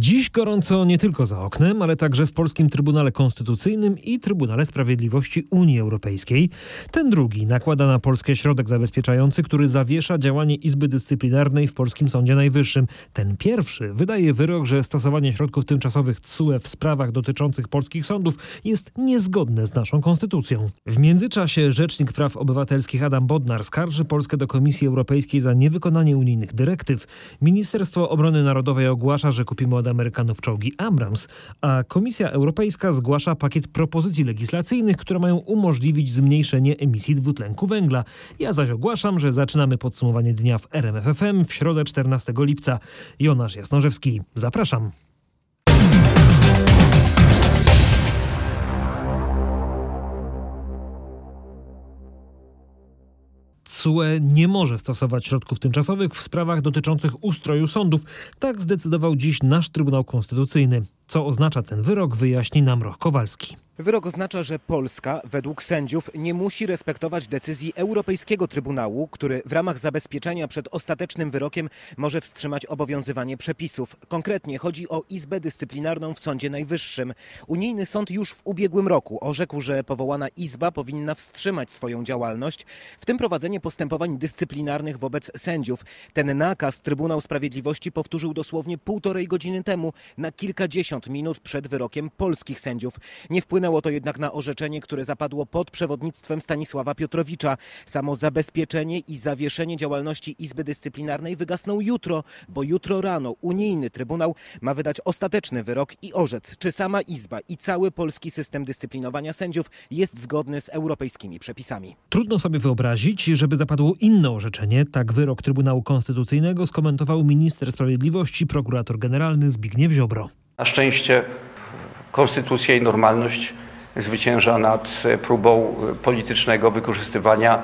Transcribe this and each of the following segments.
Dziś gorąco nie tylko za oknem, ale także w Polskim Trybunale Konstytucyjnym i Trybunale Sprawiedliwości Unii Europejskiej. Ten drugi nakłada na Polskę środek zabezpieczający, który zawiesza działanie Izby Dyscyplinarnej w Polskim Sądzie Najwyższym. Ten pierwszy wydaje wyrok, że stosowanie środków tymczasowych TSUE w sprawach dotyczących polskich sądów jest niezgodne z naszą konstytucją. W międzyczasie Rzecznik Praw Obywatelskich Adam Bodnar skarży Polskę do Komisji Europejskiej za niewykonanie unijnych dyrektyw. Ministerstwo Obrony Narodowej ogłasza, że kupimy od Amerykanów czołgi Abrams, a Komisja Europejska zgłasza pakiet propozycji legislacyjnych, które mają umożliwić zmniejszenie emisji dwutlenku węgla. Ja zaś ogłaszam, że zaczynamy podsumowanie dnia w RMFFM w środę 14 lipca. Jonasz Jasnorzewski, zapraszam. TSUE nie może stosować środków tymczasowych w sprawach dotyczących ustroju sądów. Tak zdecydował dziś nasz Trybunał Konstytucyjny. Co oznacza ten wyrok, wyjaśni nam Roch Kowalski. Wyrok oznacza, że Polska według sędziów nie musi respektować decyzji Europejskiego Trybunału, który w ramach zabezpieczenia przed ostatecznym wyrokiem może wstrzymać obowiązywanie przepisów. Konkretnie chodzi o Izbę Dyscyplinarną w Sądzie Najwyższym. Unijny sąd już w ubiegłym roku orzekł, że powołana Izba powinna wstrzymać swoją działalność, w tym prowadzenie postępowań dyscyplinarnych wobec sędziów. Ten nakaz Trybunał Sprawiedliwości powtórzył dosłownie półtorej godziny temu, na kilkadziesiąt minut przed wyrokiem polskich sędziów. Nie wpłynęło Wpłynęło to jednak na orzeczenie, które zapadło pod przewodnictwem Stanisława Piotrowicza. Samo zabezpieczenie i zawieszenie działalności Izby Dyscyplinarnej wygasną jutro, bo jutro rano unijny Trybunał ma wydać ostateczny wyrok i orzec, czy sama Izba i cały polski system dyscyplinowania sędziów jest zgodny z europejskimi przepisami. Trudno sobie wyobrazić, żeby zapadło inne orzeczenie. Tak wyrok Trybunału Konstytucyjnego skomentował minister sprawiedliwości, prokurator generalny Zbigniew Ziobro. Na szczęście konstytucja i normalność zwycięża nad próbą politycznego wykorzystywania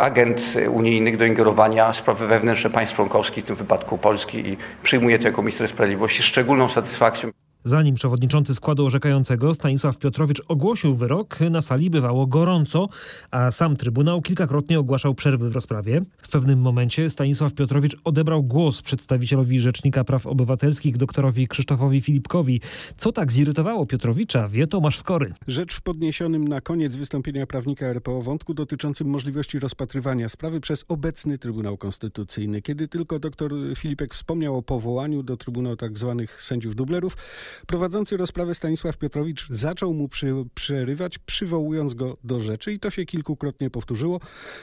agent unijnych do ingerowania w sprawy wewnętrzne państw członkowskich, w tym wypadku Polski i przyjmuje to jako minister sprawiedliwości szczególną satysfakcją. Zanim przewodniczący składu orzekającego Stanisław Piotrowicz ogłosił wyrok, na sali bywało gorąco, a sam Trybunał kilkakrotnie ogłaszał przerwy w rozprawie. W pewnym momencie Stanisław Piotrowicz odebrał głos przedstawicielowi Rzecznika Praw Obywatelskich doktorowi Krzysztofowi Filipkowi. Co tak zirytowało Piotrowicza, wie Tomasz Skory. Rzecz w podniesionym na koniec wystąpienia prawnika RPO wątku dotyczącym możliwości rozpatrywania sprawy przez obecny Trybunał Konstytucyjny. Kiedy tylko doktor Filipek wspomniał o powołaniu do Trybunału tzw. Tak sędziów dublerów, Prowadzący rozprawę Stanisław Piotrowicz zaczął mu przy, przerywać, przywołując go do rzeczy i to się kilkukrotnie powtórzyło.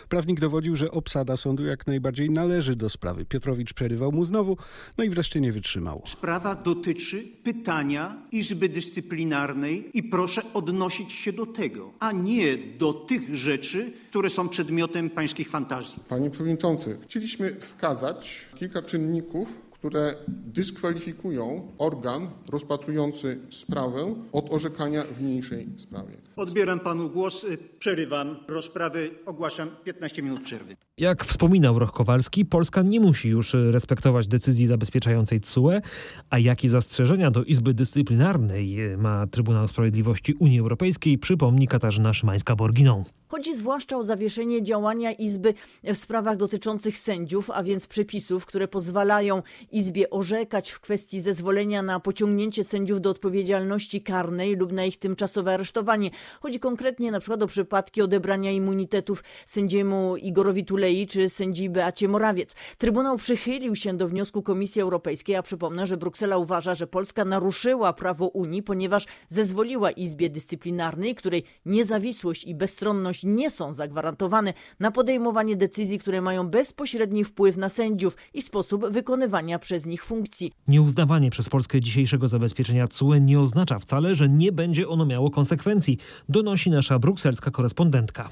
Prawnik dowodził, że obsada sądu jak najbardziej należy do sprawy. Piotrowicz przerywał mu znowu, no i wreszcie nie wytrzymał. Sprawa dotyczy pytania Izby Dyscyplinarnej i proszę odnosić się do tego, a nie do tych rzeczy, które są przedmiotem pańskich fantazji. Panie Przewodniczący, chcieliśmy wskazać kilka czynników, które dyskwalifikują organ rozpatrujący sprawę od orzekania w niniejszej sprawie. Odbieram panu głos, przerywam rozprawę, ogłaszam 15 minut przerwy. Jak wspominał Roch Kowalski, Polska nie musi już respektować decyzji zabezpieczającej TSUE, a jakie zastrzeżenia do Izby Dyscyplinarnej ma Trybunał Sprawiedliwości Unii Europejskiej, przypomni Katarzyna Szymańska-Borginą. Chodzi zwłaszcza o zawieszenie działania Izby w sprawach dotyczących sędziów, a więc przepisów, które pozwalają Izbie orzekać w kwestii zezwolenia na pociągnięcie sędziów do odpowiedzialności karnej lub na ich tymczasowe aresztowanie. Chodzi konkretnie na przykład o przypadki odebrania immunitetów sędziemu Igorowi Tulei czy sędzi Beacie Morawiec. Trybunał przychylił się do wniosku Komisji Europejskiej, a przypomnę, że Bruksela uważa, że Polska naruszyła prawo Unii, ponieważ zezwoliła Izbie Dyscyplinarnej, której niezawisłość i bezstronność nie są zagwarantowane na podejmowanie decyzji, które mają bezpośredni wpływ na sędziów i sposób wykonywania przez nich funkcji. Nieuznawanie przez Polskę dzisiejszego zabezpieczenia CUE nie oznacza wcale, że nie będzie ono miało konsekwencji, donosi nasza brukselska korespondentka.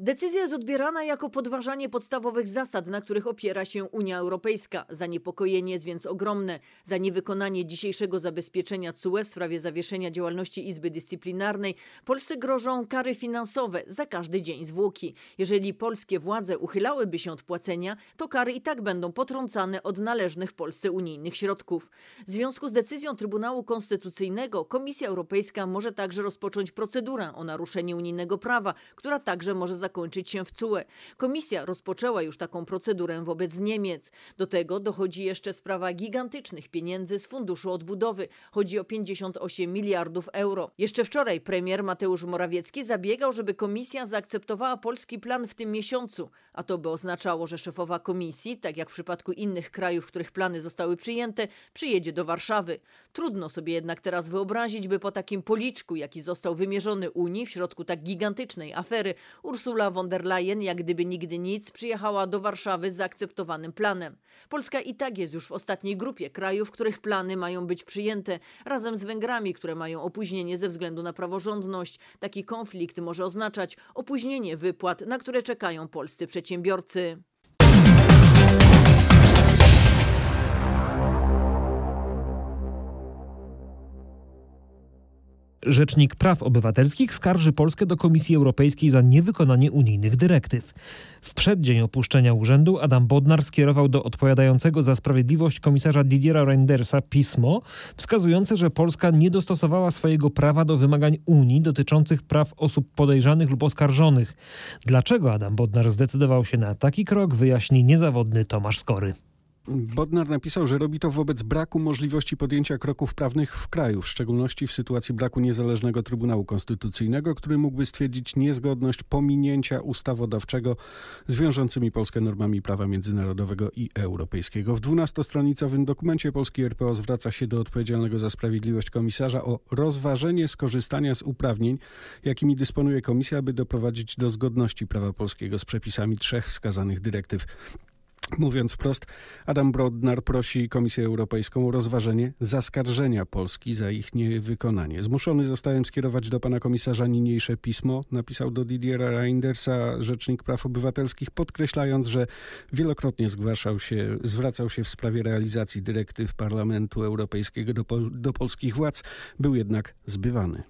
Decyzja jest odbierana jako podważanie podstawowych zasad, na których opiera się Unia Europejska. Zaniepokojenie jest więc ogromne. Za niewykonanie dzisiejszego zabezpieczenia CUE w sprawie zawieszenia działalności Izby Dyscyplinarnej Polsce grożą kary finansowe za każdy dzień zwłoki. Jeżeli polskie władze uchylałyby się od płacenia, to kary i tak będą potrącane od należnych Polsce unijnych środków. W związku z decyzją Trybunału Konstytucyjnego Komisja Europejska może także rozpocząć procedurę o naruszenie unijnego prawa, która także może zakończyć zakończyć się w CUE. Komisja rozpoczęła już taką procedurę wobec Niemiec. Do tego dochodzi jeszcze sprawa gigantycznych pieniędzy z Funduszu Odbudowy. Chodzi o 58 miliardów euro. Jeszcze wczoraj premier Mateusz Morawiecki zabiegał, żeby komisja zaakceptowała polski plan w tym miesiącu, a to by oznaczało, że szefowa komisji, tak jak w przypadku innych krajów, w których plany zostały przyjęte, przyjedzie do Warszawy. Trudno sobie jednak teraz wyobrazić, by po takim policzku, jaki został wymierzony Unii w środku tak gigantycznej afery, Ursula von der Leyen, jak gdyby nigdy nic, przyjechała do Warszawy z zaakceptowanym planem. Polska i tak jest już w ostatniej grupie krajów, których plany mają być przyjęte, razem z Węgrami, które mają opóźnienie ze względu na praworządność. Taki konflikt może oznaczać opóźnienie wypłat, na które czekają polscy przedsiębiorcy. Rzecznik Praw Obywatelskich skarży Polskę do Komisji Europejskiej za niewykonanie unijnych dyrektyw. W przeddzień opuszczenia urzędu Adam Bodnar skierował do odpowiadającego za sprawiedliwość komisarza Didiera Reindersa pismo wskazujące, że Polska nie dostosowała swojego prawa do wymagań Unii dotyczących praw osób podejrzanych lub oskarżonych. Dlaczego Adam Bodnar zdecydował się na taki krok, wyjaśni niezawodny Tomasz Skory. Bodnar napisał, że robi to wobec braku możliwości podjęcia kroków prawnych w kraju, w szczególności w sytuacji braku niezależnego Trybunału Konstytucyjnego, który mógłby stwierdzić niezgodność pominięcia ustawodawczego z wiążącymi Polskę normami prawa międzynarodowego i europejskiego. W dwunastostronicowym dokumencie Polski RPO zwraca się do odpowiedzialnego za sprawiedliwość komisarza o rozważenie skorzystania z uprawnień, jakimi dysponuje komisja, aby doprowadzić do zgodności prawa polskiego z przepisami trzech wskazanych dyrektyw. Mówiąc wprost, Adam Brodnar prosi Komisję Europejską o rozważenie zaskarżenia Polski za ich niewykonanie. Zmuszony zostałem skierować do pana komisarza niniejsze pismo, napisał do Didiera Reindersa, rzecznik praw obywatelskich, podkreślając, że wielokrotnie zgłaszał się, zwracał się w sprawie realizacji dyrektyw Parlamentu Europejskiego do, do polskich władz, był jednak zbywany.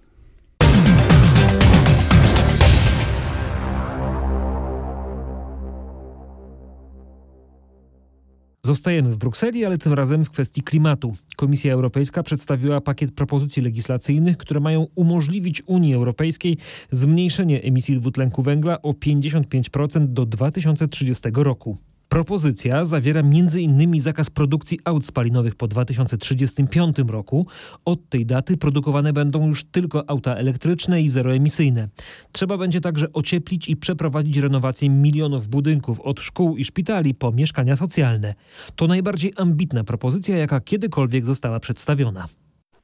Zostajemy w Brukseli, ale tym razem w kwestii klimatu. Komisja Europejska przedstawiła pakiet propozycji legislacyjnych, które mają umożliwić Unii Europejskiej zmniejszenie emisji dwutlenku węgla o 55% do 2030 roku. Propozycja zawiera m.in. zakaz produkcji aut spalinowych po 2035 roku. Od tej daty produkowane będą już tylko auta elektryczne i zeroemisyjne. Trzeba będzie także ocieplić i przeprowadzić renowację milionów budynków od szkół i szpitali po mieszkania socjalne. To najbardziej ambitna propozycja, jaka kiedykolwiek została przedstawiona.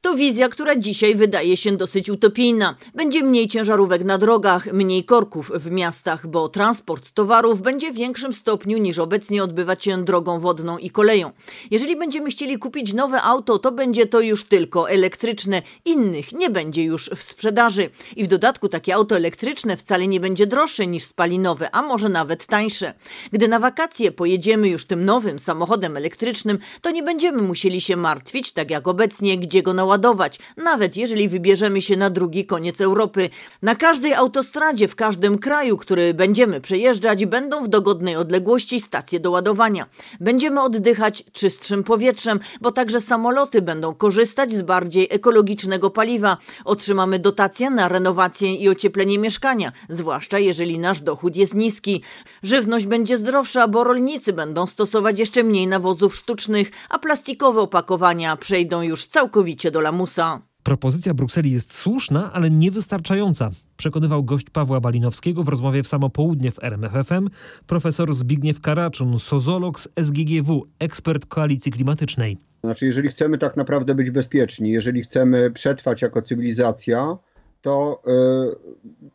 To wizja, która dzisiaj wydaje się dosyć utopijna. Będzie mniej ciężarówek na drogach, mniej korków w miastach, bo transport towarów będzie w większym stopniu niż obecnie odbywać się drogą wodną i koleją. Jeżeli będziemy chcieli kupić nowe auto, to będzie to już tylko elektryczne, innych nie będzie już w sprzedaży. I w dodatku takie auto elektryczne wcale nie będzie droższe niż spalinowe, a może nawet tańsze. Gdy na wakacje pojedziemy już tym nowym samochodem elektrycznym, to nie będziemy musieli się martwić, tak jak obecnie, gdzie go naładować ładować, nawet jeżeli wybierzemy się na drugi koniec Europy. Na każdej autostradzie w każdym kraju, który będziemy przejeżdżać, będą w dogodnej odległości stacje do ładowania. Będziemy oddychać czystszym powietrzem, bo także samoloty będą korzystać z bardziej ekologicznego paliwa. Otrzymamy dotacje na renowację i ocieplenie mieszkania, zwłaszcza jeżeli nasz dochód jest niski. Żywność będzie zdrowsza, bo rolnicy będą stosować jeszcze mniej nawozów sztucznych, a plastikowe opakowania przejdą już całkowicie do lamusa. Propozycja Brukseli jest słuszna, ale niewystarczająca, przekonywał gość Pawła Balinowskiego w rozmowie w samo południe w RMFFM profesor Zbigniew Karaczun, sozolog z SGGW, ekspert koalicji klimatycznej. Znaczy, jeżeli chcemy tak naprawdę być bezpieczni, jeżeli chcemy przetrwać jako cywilizacja, to,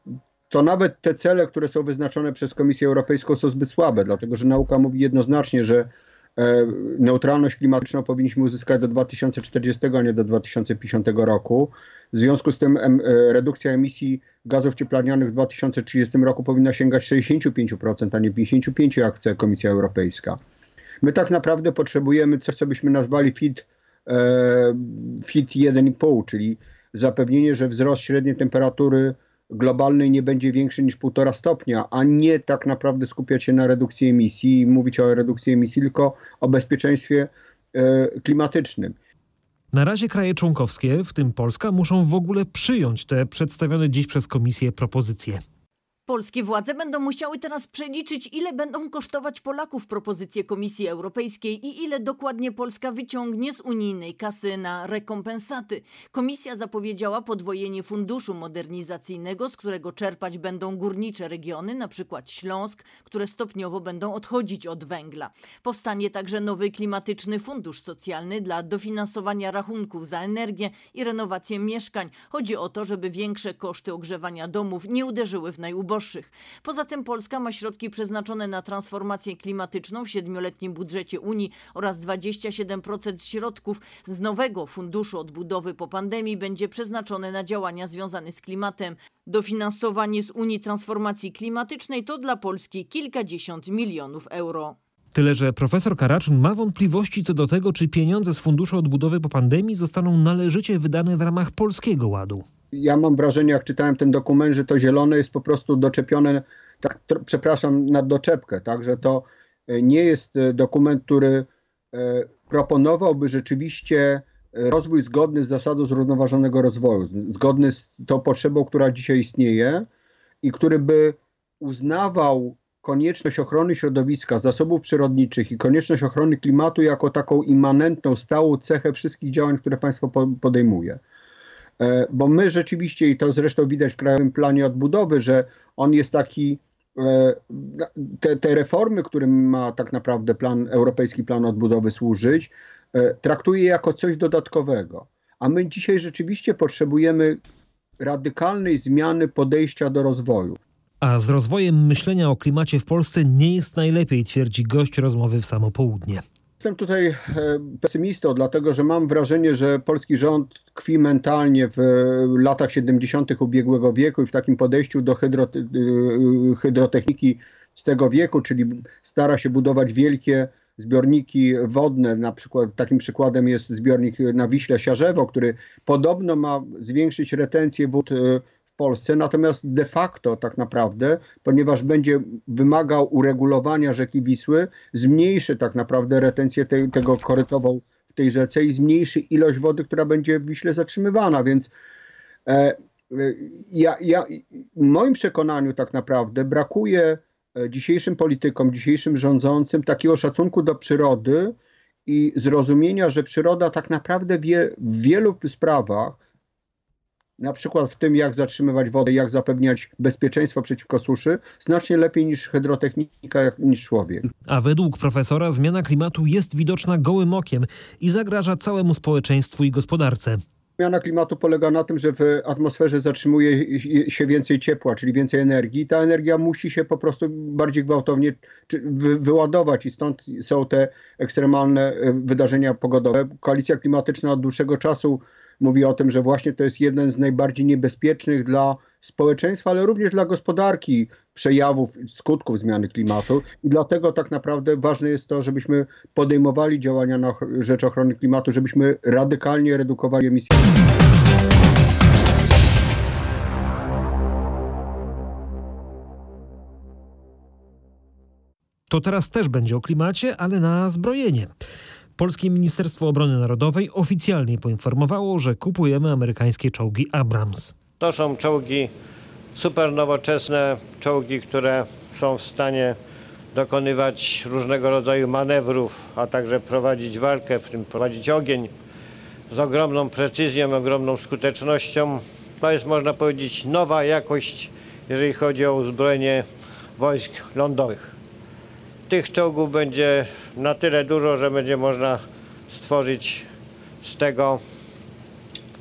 yy, to nawet te cele, które są wyznaczone przez Komisję Europejską są zbyt słabe, dlatego że nauka mówi jednoznacznie, że E, neutralność klimatyczną powinniśmy uzyskać do 2040, a nie do 2050 roku. W związku z tym e, redukcja emisji gazów cieplarnianych w 2030 roku powinna sięgać 65%, a nie 55% jak chce Komisja Europejska. My tak naprawdę potrzebujemy coś, co byśmy nazwali fit, e, fit 1,5, czyli zapewnienie, że wzrost średniej temperatury globalnej nie będzie większy niż 1,5 stopnia, a nie tak naprawdę skupiać się na redukcji emisji i mówić o redukcji emisji, tylko o bezpieczeństwie e, klimatycznym. Na razie kraje członkowskie, w tym Polska, muszą w ogóle przyjąć te przedstawione dziś przez Komisję propozycje. Polskie władze będą musiały teraz przeliczyć, ile będą kosztować Polaków propozycje Komisji Europejskiej i ile dokładnie Polska wyciągnie z unijnej kasy na rekompensaty. Komisja zapowiedziała podwojenie funduszu modernizacyjnego, z którego czerpać będą górnicze regiony, np. Śląsk, które stopniowo będą odchodzić od węgla. Powstanie także nowy klimatyczny fundusz socjalny dla dofinansowania rachunków za energię i renowację mieszkań. Chodzi o to, żeby większe koszty ogrzewania domów nie uderzyły w najuboższych. Poza tym Polska ma środki przeznaczone na transformację klimatyczną w siedmioletnim budżecie Unii oraz 27% środków z nowego funduszu odbudowy po pandemii będzie przeznaczone na działania związane z klimatem. Dofinansowanie z Unii Transformacji Klimatycznej to dla Polski kilkadziesiąt milionów euro. Tyle, że profesor Karaczun ma wątpliwości co do tego, czy pieniądze z Funduszu Odbudowy po pandemii zostaną należycie wydane w ramach Polskiego Ładu. Ja mam wrażenie, jak czytałem ten dokument, że to zielone jest po prostu doczepione, tak, przepraszam, na doczepkę, tak, że to e, nie jest e, dokument, który e, proponowałby rzeczywiście rozwój zgodny z zasadą zrównoważonego rozwoju, zgodny z tą potrzebą, która dzisiaj istnieje i który by uznawał konieczność ochrony środowiska, zasobów przyrodniczych i konieczność ochrony klimatu jako taką immanentną, stałą cechę wszystkich działań, które państwo podejmuje. E, bo my rzeczywiście, i to zresztą widać w Krajowym Planie Odbudowy, że on jest taki, e, te, te reformy, którym ma tak naprawdę plan, Europejski Plan Odbudowy służyć, e, traktuje jako coś dodatkowego. A my dzisiaj rzeczywiście potrzebujemy radykalnej zmiany podejścia do rozwoju. A z rozwojem myślenia o klimacie w Polsce nie jest najlepiej, twierdzi gość rozmowy w samo południe. Jestem tutaj e, pesymistą, dlatego że mam wrażenie, że polski rząd tkwi mentalnie w latach 70. ubiegłego wieku i w takim podejściu do e, hydrotechniki z tego wieku, czyli stara się budować wielkie zbiorniki wodne. Na przykład takim przykładem jest zbiornik na Wiśle Siarzewo, który podobno ma zwiększyć retencję wód e, Polsce, natomiast de facto tak naprawdę, ponieważ będzie wymagał uregulowania rzeki Wisły, zmniejszy tak naprawdę retencję te, tego korytową w tej rzece i zmniejszy ilość wody, która będzie w Wiśle zatrzymywana, więc e, e ja, ja, w moim przekonaniu tak naprawdę brakuje e, dzisiejszym politykom, dzisiejszym rządzącym takiego szacunku do przyrody i zrozumienia, że przyroda tak naprawdę wie w wielu sprawach, na przykład w tym, jak zatrzymywać wodę, jak zapewniać bezpieczeństwo przeciwko suszy, znacznie lepiej niż hydrotechnika, niż człowiek. A według profesora zmiana klimatu jest widoczna gołym okiem i zagraża całemu społeczeństwu i gospodarce. Zmiana klimatu polega na tym, że w atmosferze zatrzymuje się więcej ciepła, czyli więcej energii. Ta energia musi się po prostu bardziej gwałtownie wyładować i stąd są te ekstremalne e, wydarzenia pogodowe. Koalicja klimatyczna od dłuższego czasu mówi o tym, że właśnie to jest jeden z najbardziej niebezpiecznych dla społeczeństwa, ale również dla gospodarki przejawów, skutków zmiany klimatu. I dlatego tak naprawdę ważne jest to, żebyśmy podejmowali działania na rzecz ochrony klimatu, żebyśmy radykalnie redukowali emisje. To teraz też będzie o klimacie, ale na zbrojenie. Polskie Ministerstwo Obrony Narodowej oficjalnie poinformowało, że kupujemy amerykańskie czołgi Abrams. To są czołgi super nowoczesne, czołgi, które są w stanie dokonywać różnego rodzaju manewrów, a także prowadzić walkę, w tym prowadzić ogień z ogromną precyzją, ogromną skutecznością. To jest, można powiedzieć, nowa jakość, jeżeli chodzi o uzbrojenie wojsk lądowych. Tych czołgów będzie na tyle dużo, że będzie można stworzyć z tego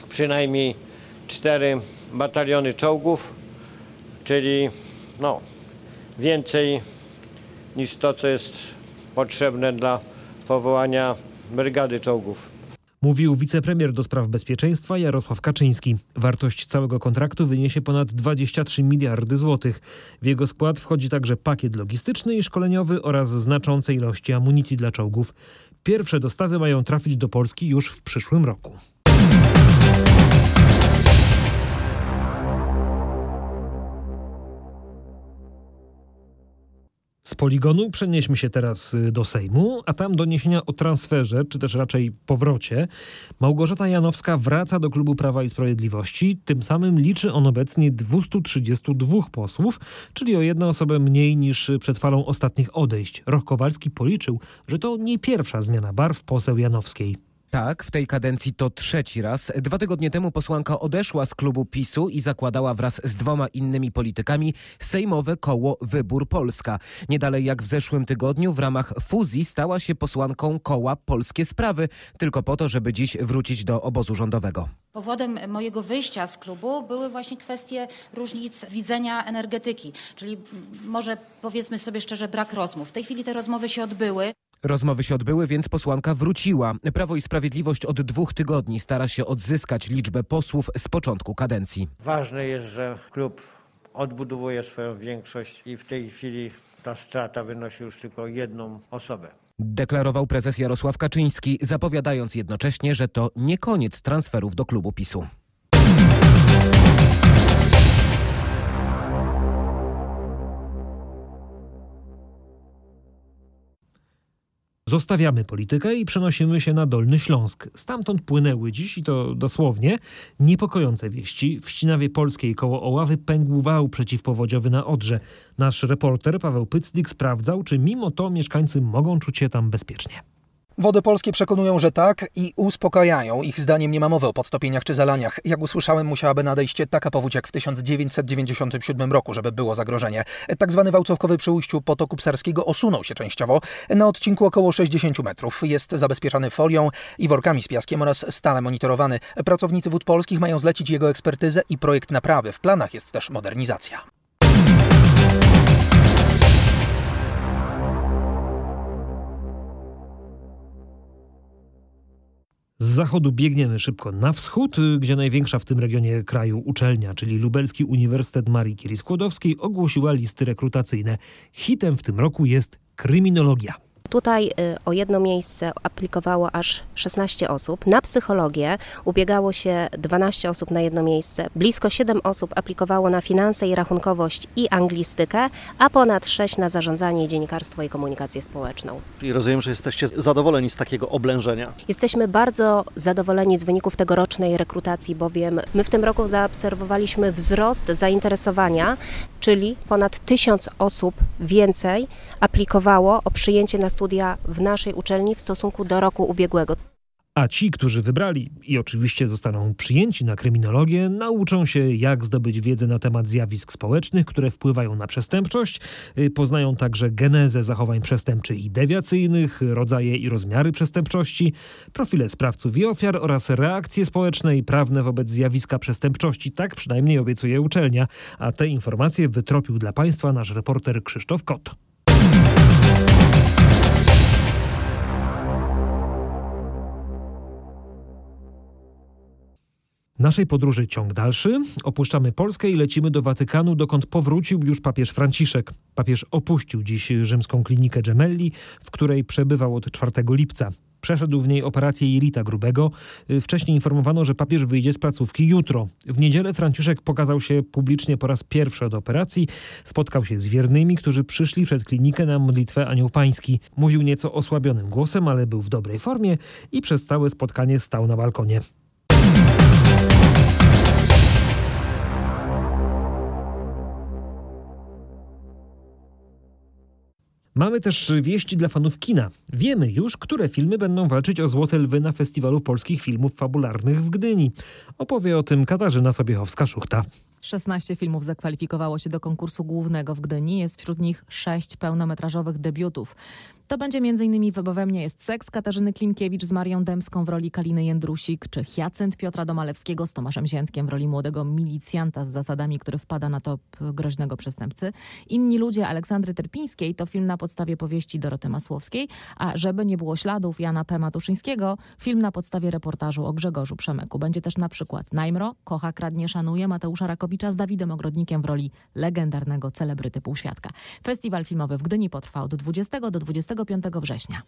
przynajmniej cztery bataliony czołgów, czyli no, więcej niż to, co jest potrzebne dla powołania brygady czołgów. Mówił wicepremier do spraw bezpieczeństwa Jarosław Kaczyński. Wartość całego kontraktu wyniesie ponad 23 miliardy złotych. W jego skład wchodzi także pakiet logistyczny i szkoleniowy oraz znaczące ilości amunicji dla czołgów. Pierwsze dostawy mają trafić do Polski już w przyszłym roku. Z poligonu przenieśmy się teraz y, do Sejmu, a tam doniesienia o transferze, czy też raczej powrocie. Małgorzata Janowska wraca do klubu Prawa i Sprawiedliwości. Tym samym liczy on obecnie 232 posłów, czyli o jedną osobę mniej niż przed falą ostatnich odejść. Roch Kowalski policzył, że to nie pierwsza zmiana barw poseł Janowskiej. Tak, w tej kadencji to trzeci raz. Dwa tygodnie temu posłanka odeszła z klubu PiSu i zakładała wraz z dwoma innymi politykami sejmowe koło Wybór Polska. Nie dalej jak w zeszłym tygodniu w ramach fuzji stała się posłanką koła Polskie Sprawy, tylko po to, żeby dziś wrócić do obozu rządowego. Powodem mojego wyjścia z klubu były właśnie kwestie różnic widzenia energetyki, czyli może powiedzmy sobie szczerze brak rozmów. W tej chwili te rozmowy się odbyły. Rozmowy się odbyły, więc posłanka wróciła. Prawo i Sprawiedliwość od dwóch tygodni stara się odzyskać liczbę posłów z początku kadencji. Ważne jest, że klub odbudowuje swoją większość i w tej chwili ta strata wynosi już tylko jedną osobę. Deklarował prezes Jarosław Kaczyński, zapowiadając jednocześnie, że to nie koniec transferów do klubu PiSu. Zostawiamy politykę i przenosimy się na Dolny Śląsk. Stamtąd płynęły dziś, i to dosłownie, niepokojące wieści. W Ścinawie Polskiej koło Oławy pękł wał przeciwpowodziowy na Odrze. Nasz reporter Paweł Pyclik sprawdzał, czy mimo to mieszkańcy mogą czuć się tam bezpiecznie. Wody polskie przekonują, że tak i uspokajają. Ich zdaniem nie ma mowy o podtopieniach czy zalaniach. Jak usłyszałem, musiałaby nadejść taka powódź jak w 1997 roku, żeby było zagrożenie. Tak zwany wałcowkowy przy ujściu potoku psarskiego osunął się częściowo na odcinku około 60 metrów. Jest zabezpieczany folią i workami z piaskiem oraz stale monitorowany. Pracownicy wód polskich mają zlecić jego ekspertyzę i projekt naprawy. W planach jest też modernizacja. Zachodu biegniemy szybko na wschód, gdzie największa w tym regionie kraju uczelnia, czyli Lubelski Uniwersytet Marii Curie Skłodowskiej, ogłosiła listy rekrutacyjne. Hitem w tym roku jest kryminologia. Tutaj y, o jedno miejsce aplikowało aż 16 osób. Na psychologię ubiegało się 12 osób na jedno miejsce. Blisko 7 osób aplikowało na finanse i rachunkowość i anglistykę, a ponad 6 na zarządzanie, dziennikarstwo i komunikację społeczną. I rozumiem, że jesteście zadowoleni z takiego oblężenia. Jesteśmy bardzo zadowoleni z wyników tegorocznej rekrutacji, bowiem my w tym roku zaobserwowaliśmy wzrost zainteresowania, czyli ponad 1000 osób więcej aplikowało o przyjęcie na studia w naszej uczelni w stosunku do roku ubiegłego. A ci, którzy wybrali i oczywiście zostaną przyjęci na kryminologię, nauczą się, jak zdobyć wiedzę na temat zjawisk społecznych, które wpływają na przestępczość. Y, poznają także genezę zachowań przestępczych i dewiacyjnych, rodzaje i rozmiary przestępczości, profile sprawców i ofiar oraz reakcje społeczne i prawne wobec zjawiska przestępczości. Tak przynajmniej obiecuje uczelnia. A te informacje wytropił dla Państwa nasz reporter Krzysztof Kot. Naszej podróży ciąg dalszy. Opuszczamy Polskę i lecimy do Watykanu, dokąd powrócił już papież Franciszek. Papież opuścił dziś rzymską klinikę Gemelli, w której przebywał od 4 lipca. Przeszedł w niej operację jelita grubego. Wcześniej informowano, że papież wyjdzie z placówki jutro. W niedzielę Franciszek pokazał się publicznie po raz pierwszy od operacji. Spotkał się z wiernymi, którzy przyszli przed klinikę na modlitwę Anioł Pański. Mówił nieco osłabionym głosem, ale był w dobrej formie i przez całe spotkanie stał na balkonie. Mamy też wieści dla fanów kina. Wiemy już, które filmy będą walczyć o Złote Lwy na Festiwalu Polskich Filmów Fabularnych w Gdyni. Opowie o tym Katarzyna Sobiechowska-Szuchta. 16 filmów zakwalifikowało się do konkursu głównego w Gdyni. Jest wśród nich 6 pełnometrażowych debiutów. To będzie m.in. We mnie jest seks Katarzyny Klimkiewicz z Marią Dębską w roli Kaliny Jędrusik, czy Hyacynt Piotra Domalewskiego z Tomaszem Ziętkiem w roli młodego milicjanta z zasadami, który wpada na top groźnego przestępcy. Inni ludzie Aleksandry Terpińskiej to film na podstawie powieści Doroty Masłowskiej, a żeby nie było śladów Jana P. Matuszyńskiego, film na podstawie reportażu o Grzegorzu Przemyku. Będzie też na przykład Najmro, Kocha, Kradnie, Szanuje Mateusza Rakowicza z Dawidem Ogrodnikiem w roli legendarnego celebryty półświadka. Festiwal filmowy w Gdyni potrwa od 20 do 20 25 września.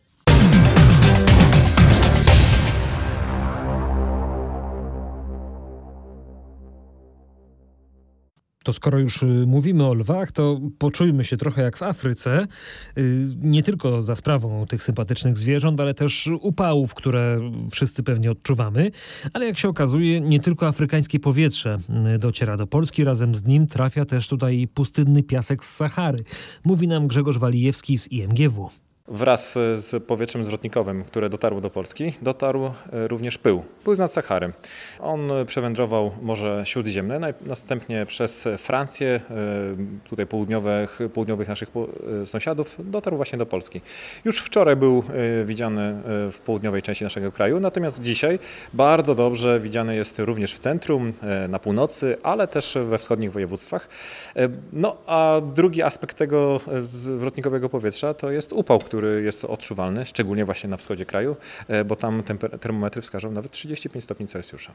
To skoro już y, mówimy o lwach, to poczujmy się trochę jak w Afryce. Y, nie tylko za sprawą tych sympatycznych zwierząt, ale też upałów, które wszyscy pewnie odczuwamy. Ale jak się okazuje, nie tylko afrykańskie powietrze y, dociera do Polski. Razem z nim trafia też tutaj pustynny piasek z Sahary. Mówi nam Grzegorz Walijewski z IMGW. Wraz z powietrzem zwrotnikowym, które dotarło do Polski, dotarł e, również pył, pył z nad Sahary. On przewędrował Morze Śródziemne, następnie przez Francję, e, tutaj południowych, południowych naszych e, sąsiadów, dotarł właśnie do Polski. Już wczoraj był widziany w południowej części naszego kraju, natomiast dzisiaj bardzo dobrze widziany jest również w centrum, na północy, ale też we wschodnich województwach. No a drugi aspekt tego zwrotnikowego powietrza to jest upał, który jest odczuwalny, szczególnie właśnie na wschodzie kraju, e, bo tam termometry wskażą nawet 35 stopni Celsjusza.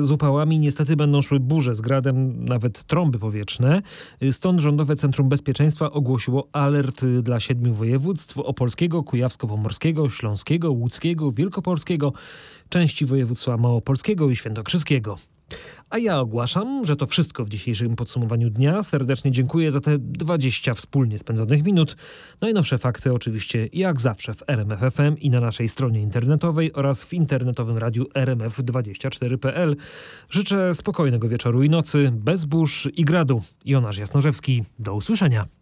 Z upałami niestety będą szły burze, z gradem nawet trąby powietrzne. Stąd Rządowe Centrum Bezpieczeństwa ogłosiło alert dla siedmiu województw opolskiego, kujawsko-pomorskiego, śląskiego, łódzkiego, wielkopolskiego, części województwa małopolskiego i świętokrzyskiego. A ja ogłaszam, że to wszystko w dzisiejszym podsumowaniu dnia. Serdecznie dziękuję za te 20 wspólnie spędzonych minut. Najnowsze fakty oczywiście jak zawsze w RMFFM i na naszej stronie internetowej oraz w internetowym radiu rmf24.pl. Życzę spokojnego wieczoru i nocy, bez burz i gradu. Jonasz Jasnorzewski, do usłyszenia.